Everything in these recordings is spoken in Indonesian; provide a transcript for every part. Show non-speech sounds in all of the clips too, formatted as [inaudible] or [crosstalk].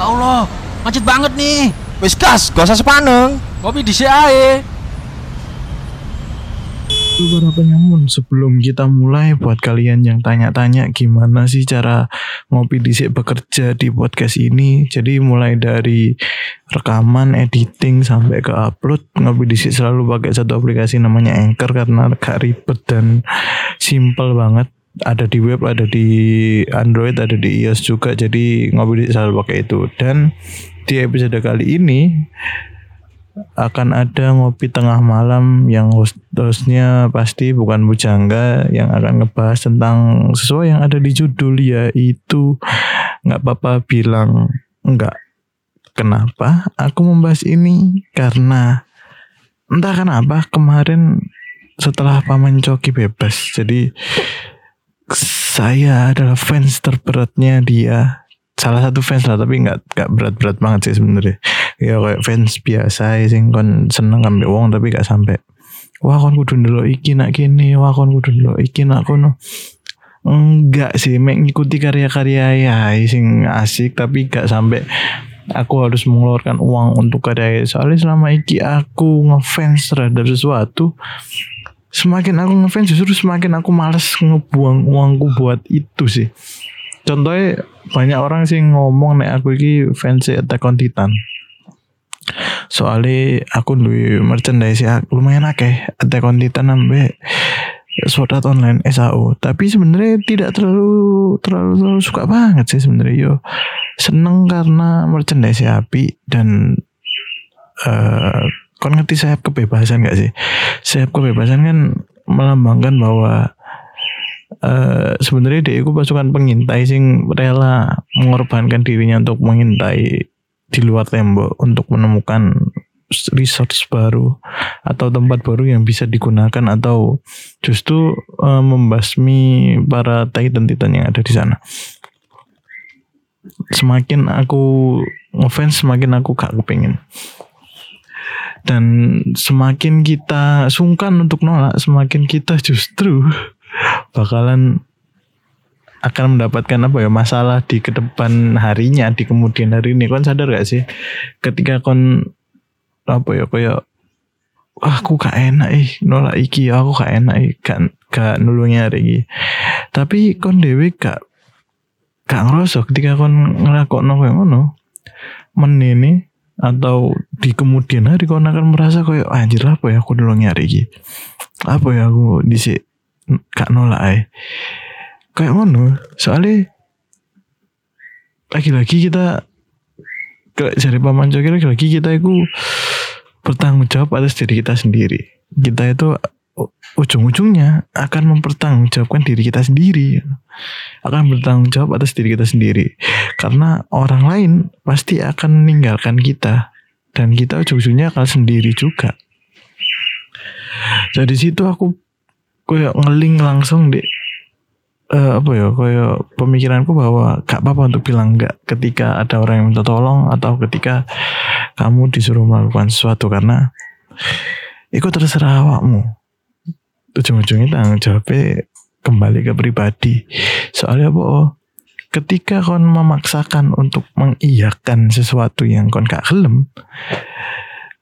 Ya Allah, macet banget nih. Wis gas, gak usah sepaneng. Kopi di ae. para penyamun sebelum kita mulai buat kalian yang tanya-tanya gimana sih cara ngopi disik bekerja di podcast ini jadi mulai dari rekaman editing sampai ke upload ngopi disik selalu pakai satu aplikasi namanya Anchor karena gak ribet dan simple banget ada di web ada di Android ada di iOS juga jadi ngopi disik selalu pakai itu dan di episode kali ini akan ada ngopi tengah malam yang host hostnya pasti bukan bujangga yang akan ngebahas tentang sesuai yang ada di judul yaitu nggak apa-apa bilang enggak. Kenapa aku membahas ini? Karena entah kenapa kemarin setelah paman coki bebas jadi saya adalah fans terberatnya dia. Salah satu fans lah tapi nggak nggak berat-berat banget sih sebenarnya. Ya kayak fans biasa sing kon seneng ngambil uang tapi gak sampai wah kon kudu dulu iki nak kini wah kon kudu dulu iki nak kono. Enggak sih mengikuti karya-karya ya sing asik tapi gak sampai aku harus mengeluarkan uang untuk karya soalnya selama iki aku ngefans terhadap sesuatu semakin aku ngefans justru semakin aku males ngebuang uangku buat itu sih. Contohnya banyak orang sih ngomong nek aku iki fans Attack on Titan. Soalnya aku duwe merchandise ya lumayan akeh. Attack on Titan nambe Sword Art Online SAO tapi sebenarnya tidak terlalu, terlalu terlalu suka banget sih sebenarnya. Yo seneng karena merchandise api dan uh, kon ngerti sayap kebebasan gak sih sayap kebebasan kan melambangkan bahwa uh, sebenarnya dia itu pasukan pengintai sing rela mengorbankan dirinya untuk mengintai di luar tembok untuk menemukan resource baru atau tempat baru yang bisa digunakan atau justru uh, membasmi para titan-titan yang ada di sana. Semakin aku ngefans semakin aku gak kepingin. Dan semakin kita sungkan untuk nolak, semakin kita justru bakalan akan mendapatkan apa ya masalah di ke depan harinya di kemudian hari ini. Kon sadar gak sih? Ketika kon apa ya kayak aku gak enak eh nolak iki aku gak enak eh gak gak nulungnya hari ini. Tapi kon dewi gak gak ngerasa ketika kon ngelakok kayak ngono menini atau di kemudian hari kon akan merasa kayak anjir apa ya aku nulungnya hari ini apa ya aku disi gak nolak eh kayak mana soalnya lagi-lagi kita dari paman joki lagi-lagi kita itu bertanggung jawab atas diri kita sendiri. Kita itu ujung-ujungnya akan mempertanggungjawabkan diri kita sendiri. Akan bertanggung jawab atas diri kita sendiri. Karena orang lain pasti akan meninggalkan kita. Dan kita ujung-ujungnya akan sendiri juga. Jadi situ aku kayak ngeling langsung deh uh, apa ya kayak pemikiranku bahwa gak apa-apa untuk bilang enggak ketika ada orang yang minta tolong atau ketika kamu disuruh melakukan sesuatu karena itu terserah awakmu ujung-ujungnya tanggung jawabnya kembali ke pribadi. Soalnya apa ketika kon memaksakan untuk mengiyakan sesuatu yang kon gak kelem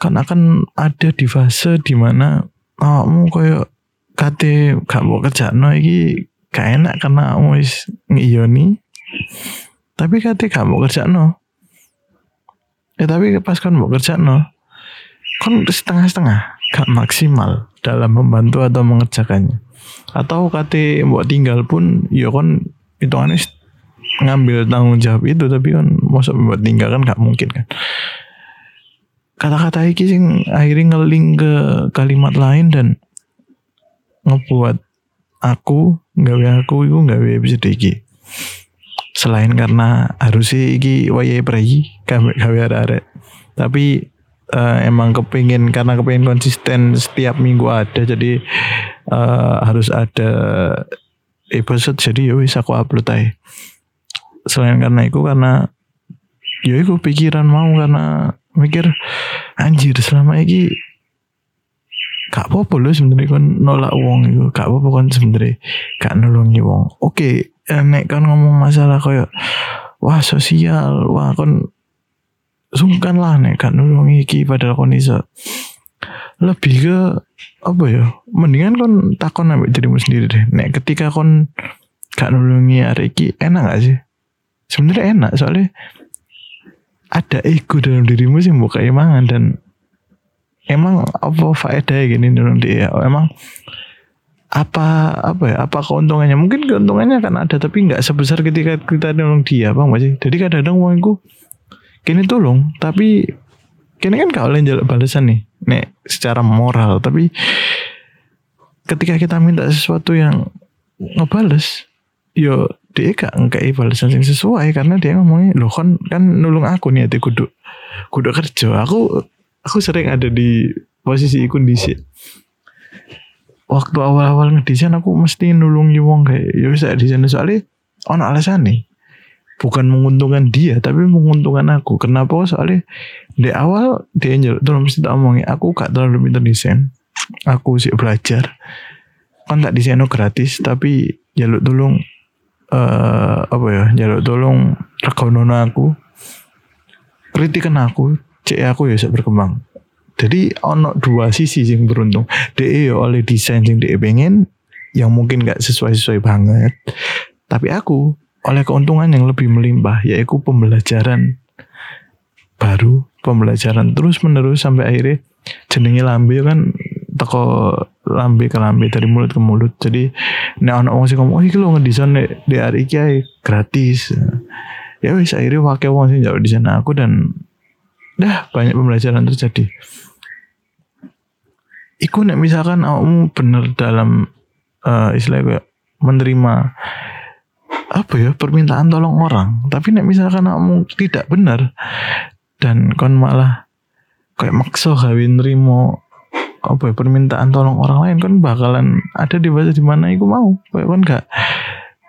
kon akan ada di fase di mana awakmu kayak kate gak mau kerja no iki gak enak karena kamu wis ngiyoni. Tapi kate gak mau kerja no ya tapi pas kan mau kerja no kan setengah-setengah gak maksimal dalam membantu atau mengerjakannya. Atau kate mau tinggal pun ya kan hitungannya ngambil tanggung jawab itu tapi kan masuk buat tinggal kan gak mungkin kan. Kata-kata iki sing akhirnya ngeling ke kalimat lain dan ngebuat aku gawe aku iku gawe episode iki. Selain karena harus sih iki wayai prei gawe gawe arek tapi uh, emang kepingin karena kepingin konsisten setiap minggu ada jadi uh, harus ada episode jadi ya wis aku upload aja selain karena itu karena ya itu pikiran mau karena mikir anjir selama ini gak apa-apa loh sebenarnya kan nolak uang itu gak apa-apa kan sebenarnya gak nolongi uang oke okay, nek kan ngomong masalah kayak wah sosial wah kan sungkan lah nek gak nulungi iki padahal kon iso. Lebih ke apa ya mendingan kon takon ambek dirimu sendiri deh. Nek ketika kon gak nulungi hari iki enak gak sih? Sebenarnya enak soalnya ada ego dalam dirimu sih buka imangan dan emang apa faedahnya gini nulung dia? Emang apa apa ya apa keuntungannya? Mungkin keuntungannya kan ada tapi nggak sebesar ketika kita nolong dia bang sih? Jadi kadang-kadang uangku kini tolong tapi kini kan kau lain jalur balasan nih nek secara moral. Tapi ketika kita minta sesuatu yang ngebales yo dia gak ngkai balasan yang sesuai karena dia ngomongnya loh kan kan nulung aku nih hati kudu kudu kerja. Aku aku sering ada di posisi kondisi. Waktu awal-awal ngedesain aku mesti nulungi wong kayak ya bisa desain soalnya ono alasan nih bukan menguntungkan dia tapi menguntungkan aku. Kenapa? Soalnya di awal dia nyeluk tolong mesti tak omongin. Aku gak terlalu pintar desain. Aku sih belajar. Kan tak desain gratis tapi jaluk tolong eh apa ya jaluk tolong rekonono aku. Kritikan aku cek aku ya berkembang. Jadi ono dua sisi yang beruntung. DE ya oleh desain yang DE pengen yang mungkin gak sesuai-sesuai banget. Tapi aku oleh keuntungan yang lebih melimpah yaitu pembelajaran baru pembelajaran terus menerus sampai akhirnya jenenge lambe kan teko lambe ke lambe dari mulut ke mulut. Jadi nek ana wong sing ngomong oh iki lho ngedesain di hari iki gratis. Ya wis akhirnya wakil wong sing jauh di sana aku dan dah banyak pembelajaran terjadi. Iku nek misalkan kamu bener dalam uh, istilahnya kayak menerima apa ya permintaan tolong orang. Tapi nek misalkan kamu tidak benar dan kon malah kayak makso kawin nerimo apa ya permintaan tolong orang lain kan bakalan ada di bahasa di mana iku mau. Kayak kon gak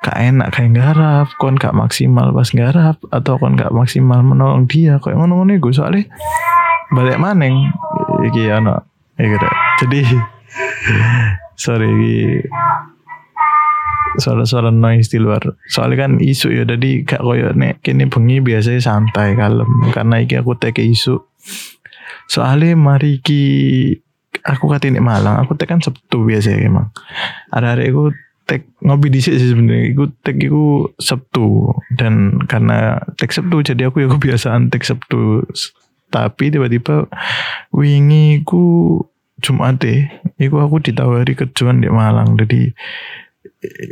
gak enak kayak garap kon gak maksimal pas garap atau kon gak maksimal menolong dia. Kayak ngono-ngono iku. Soalnya balik maneng iki ana iki jadi [laughs] sorry suara-suara noise di luar. Soalnya kan isu ya jadi gak koyo nek kini bengi biasanya santai kalem. Karena iki aku teke isu. Soalnya mari ki aku katanya Malang aku tek kan Sabtu biasa emang. Ada hari aku tek ngopi di sih sebenarnya. Aku tek aku Sabtu. Dan karena tek Sabtu jadi aku ya kebiasaan tek Sabtu. Tapi tiba-tiba wingi ku Jumat deh. Iku aku ditawari kerjaan di Malang. Jadi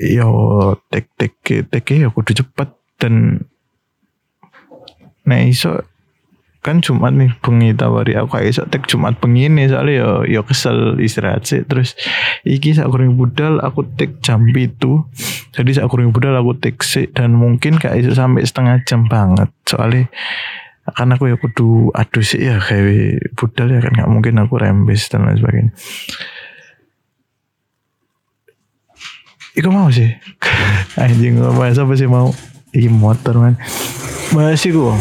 yo tek tek tek ya kudu cepet dan nah iso kan Jumat nih bengi tawari. Aku kayak iso tek Jumat bengi nih soalnya yo yo kesel istirahat sih. Terus iki sak kurang budal aku tek jam itu jadi sak kurang budal aku tek sih dan mungkin kayak iso sampai setengah jam banget. Soalnya karena aku ya kudu aduh sih ya kayak budal ya kan nggak mungkin aku rembes dan lain sebagainya Iku mau sih. Anjing gue bahas apa sih mau? Iki motor man Masih gue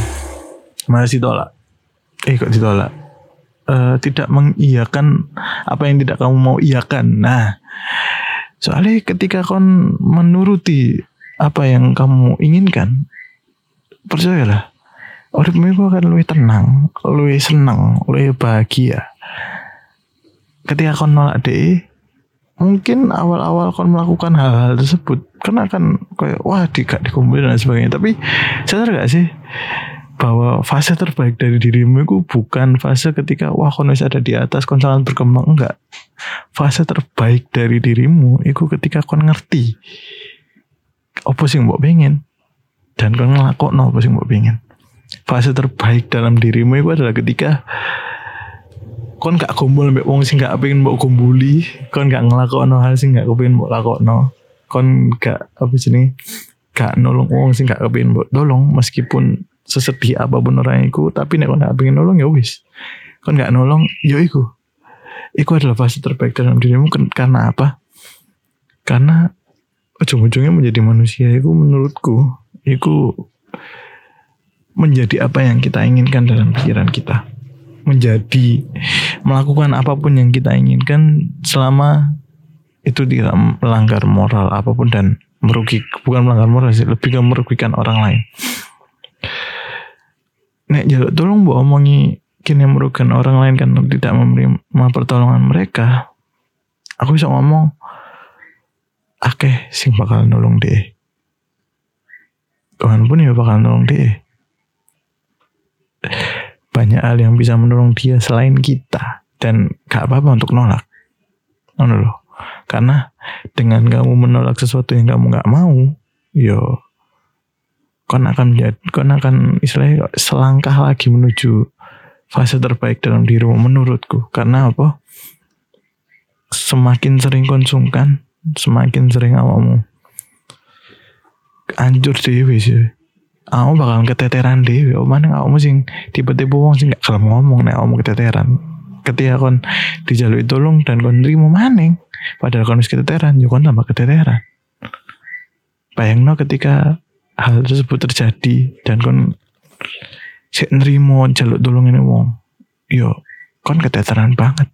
Masih tolak Eh kok ditolak? Uh, Tidak mengiyakan Apa yang tidak kamu mau iyakan Nah Soalnya ketika kon menuruti Apa yang kamu inginkan Percayalah Uripmu itu akan lebih tenang Lebih senang Lebih bahagia. Ketika kon nolak deh mungkin awal-awal kon melakukan hal-hal tersebut kan kayak wah di gak dikumpulin dan sebagainya. Tapi sadar gak sih bahwa fase terbaik dari dirimu itu bukan fase ketika wah kon ada di atas kon sangat berkembang. Enggak. Fase terbaik dari dirimu itu ketika kon ngerti apa sih mbok pengen dan kon ngelakon apa sih mbok pengen. Fase terbaik dalam dirimu itu adalah ketika kon gak kumpul mbek wong sing gak pengen mbok kumpuli, kon gak ngelakokno hal sing gak kepengin mbok lakokno. Kon gak apa jenenge? Gak nolong wong sing gak kepengin mbok tolong meskipun sesedih apa pun orang iku, tapi nek kon gak pengen nolong ya wis. Kon gak nolong, ya iku. Iku adalah fase terbaik dalam dirimu karena apa? Karena ujung-ujungnya menjadi manusia itu menurutku itu menjadi apa yang kita inginkan dalam pikiran kita menjadi melakukan apa pun yang kita inginkan selama itu tidak melanggar moral apa pun dan merugi bukan melanggar moral sih lebih ke merugikan orang lain. Nek jaluk tolong mbok omongi kini merugikan orang lain kan tidak menerima pertolongan mereka aku bisa ngomong akeh sing bakal nolong deh Tuhan pun ya bakal nolong deh banyak hal yang bisa menolong dia selain kita. Dan gak apa-apa untuk nolak. Ngono loh. Karena dengan kamu menolak sesuatu yang kamu gak mau yo kon akan menjadi kon akan istilahnya selangkah lagi menuju fase terbaik dalam dirimu menurutku. Karena apa? Semakin sering konsumkan semakin sering awamu anjur dewe sih aku bakal keteteran dewe oh mana kamu sing tiba-tiba wong sing gak kalem ngomong nek kamu keteteran. Ketika kon dijalui tolong dan kon nerima maning padahal kon wis keteteran yo kon tambah keteteran. Bayangno ketika hal tersebut terjadi dan kon sik nerimo jaluk tolong ini wong yo kon keteteran banget.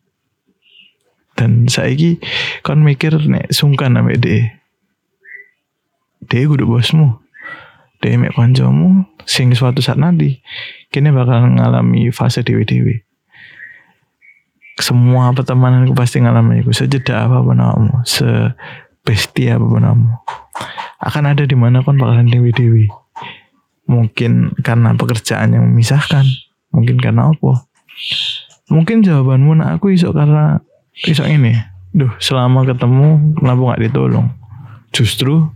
Dan saiki kon mikir nek sungkan ambek de de kudu bosmu de mek kancamu sing suatu saat nanti kini bakal ngalami fase dewi-dewi. Semua pertemanan aku pasti ngalami itu sejeda apa pun kamu se bestia apa pun kamu akan ada di mana kon bakalan dewi-dewi. Mungkin karena pekerjaan yang memisahkan mungkin karena apa? Mungkin jawabanmu nak aku isok karena isok ini. Duh selama ketemu kenapa nggak ditolong? Justru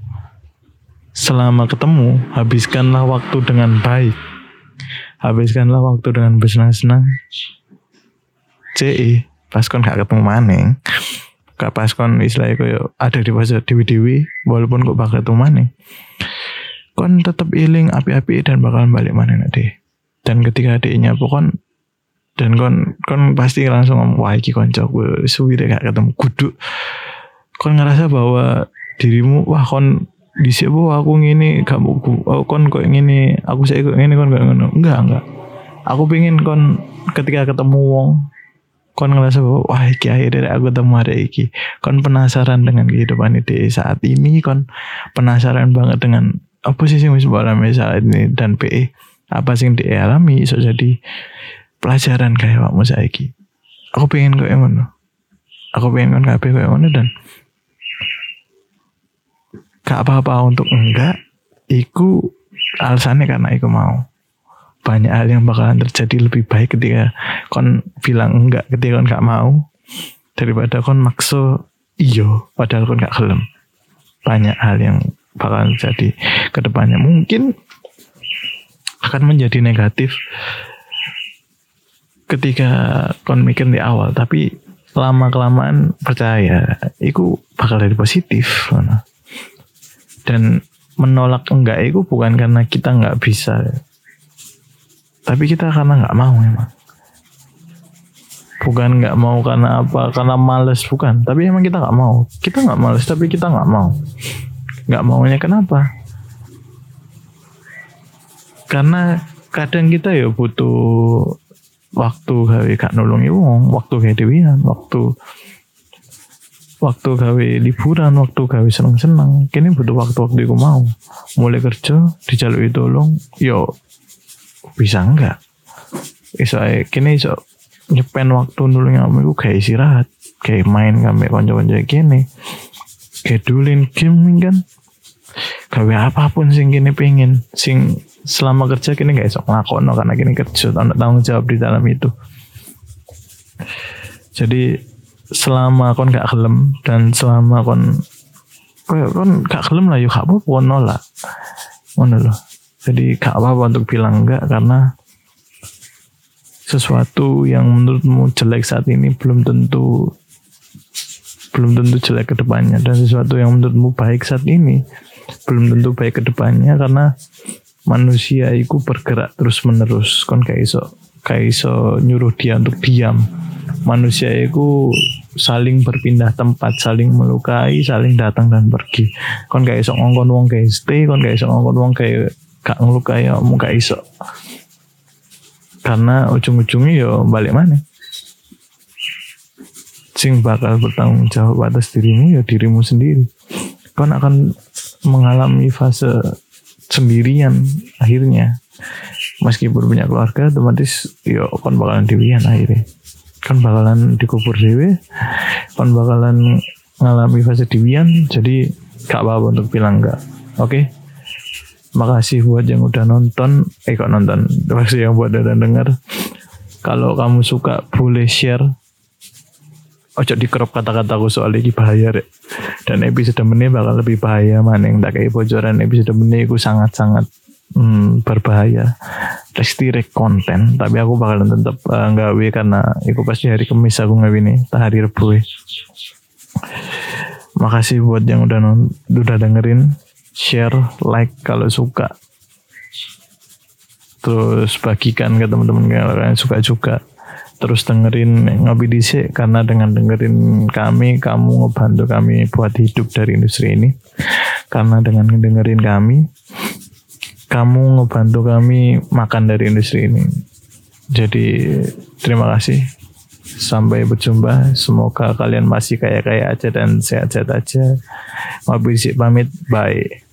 selama ketemu habiskanlah waktu dengan baik. Habiskanlah waktu dengan bersenang-senang. CE pas kon gak ketemu maning. Gak pas kon istilahnya kayak ada di fase dewi-dewi walaupun kok bakal ketemu maning. Kon tetap iling api-api dan bakalan balik mana deh. Dan ketika adiknya pokon dan kon kon pasti langsung ngomong wah iki konco gue suwi deh gak ketemu. Kudu kon ngerasa bahwa dirimu wah kon di siapa aku ngini gak mau oh, kon kok ngini aku saya kok ngini kon gak ngono. Enggak enggak. Aku pengen kon ketika ketemu wong kon ngerasa bahwa wah iki akhirnya aku ketemu ada iki. Kon penasaran dengan kehidupan ini saat ini kon penasaran banget dengan apa sih yang alami saat ini? Dan PE apa sih yang dialami so jadi pelajaran kayak wakmu saiki? Aku pengen kok ngono. Aku pengen kon kabeh kok ngono dan gak apa-apa untuk enggak iku alasannya karena iku mau. Banyak hal yang bakalan terjadi lebih baik ketika kon bilang enggak ketika kon gak mau daripada kon makso iyo padahal kon gak kelem banyak hal yang bakalan terjadi ke depannya. Mungkin akan menjadi negatif ketika kon mikir di awal tapi lama kelamaan percaya itu bakal jadi positif mana dan menolak enggak itu bukan karena kita nggak bisa. Tapi kita karena nggak mau emang. Bukan nggak mau karena apa karena males bukan. Tapi emang kita nggak mau. Kita nggak males tapi kita nggak mau. Nggak maunya kenapa? Karena kadang kita ya butuh waktu gawe kak nolongi wong waktu dewian waktu waktu gawe liburan, waktu gawe seneng-seneng. Kini butuh waktu-waktu aku mau. Mulai kerja, dijalui tolong, yo bisa enggak? Iso kini iso nyepen waktu nulung kamu iku kayak istirahat, kayak main kami konco-konco kini. Kayak dulin game kan. Gawe apa pun sing kini pengen, sing selama kerja kini gak iso ngelakono karena kini kerja, tanggung jawab di dalam itu. Jadi selama kon gak kelem dan selama kon kon gak kelem lah yuk apa-apa kon nolak. Ngono loh jadi gak apa-apa untuk bilang enggak karena sesuatu yang menurutmu jelek saat ini belum tentu belum tentu jelek ke depannya. Dan sesuatu yang menurutmu baik saat ini belum tentu baik ke depannya karena manusia itu bergerak terus menerus kon kayak iso kayak iso nyuruh dia untuk diam manusia itu saling berpindah tempat, saling melukai, saling datang dan pergi. Kon gak iso ngongkon wong kayak stay, kon gak iso ngongkon wong kayak gak ngelukai ya, gak iso. Karena ujung-ujungnya yo balik mana? Sing bakal bertanggung jawab atas dirimu ya dirimu sendiri. Kon akan mengalami fase sendirian akhirnya meskipun punya keluarga otomatis yo kon bakalan diwian akhirnya. Kon bakalan dikubur dewe kon bakalan ngalami fase diwian jadi gak apa-apa untuk bilang enggak. Oke? Makasih buat yang udah nonton eh kok nonton? Makasih yang buat udah denger. Kalau kamu suka boleh share. Ojo crop kata-kataku soal ini bahaya rek. Dan episode menit bakal lebih bahaya maning tak kayak bocoran. Episode menit itu sangat-sangat hmm, berbahaya. Restrict konten tapi aku bakalan tetap uh, nggawe karena itu pasti hari kemis aku nih tak hari rebu makasih buat yang udah non udah dengerin. Share like kalau suka. Terus bagikan ke teman-teman yang suka juga terus dengerin ngopi dhisik karena dengan dengerin kami kamu ngebantu kami buat hidup dari industri ini. Karena dengan dengerin kami kamu ngebantu kami makan dari industri ini. Jadi terima kasih. Sampai berjumpa. Semoga kalian masih kaya-kaya aja dan sehat-sehat aja. Ngopi dhisik pamit. Bye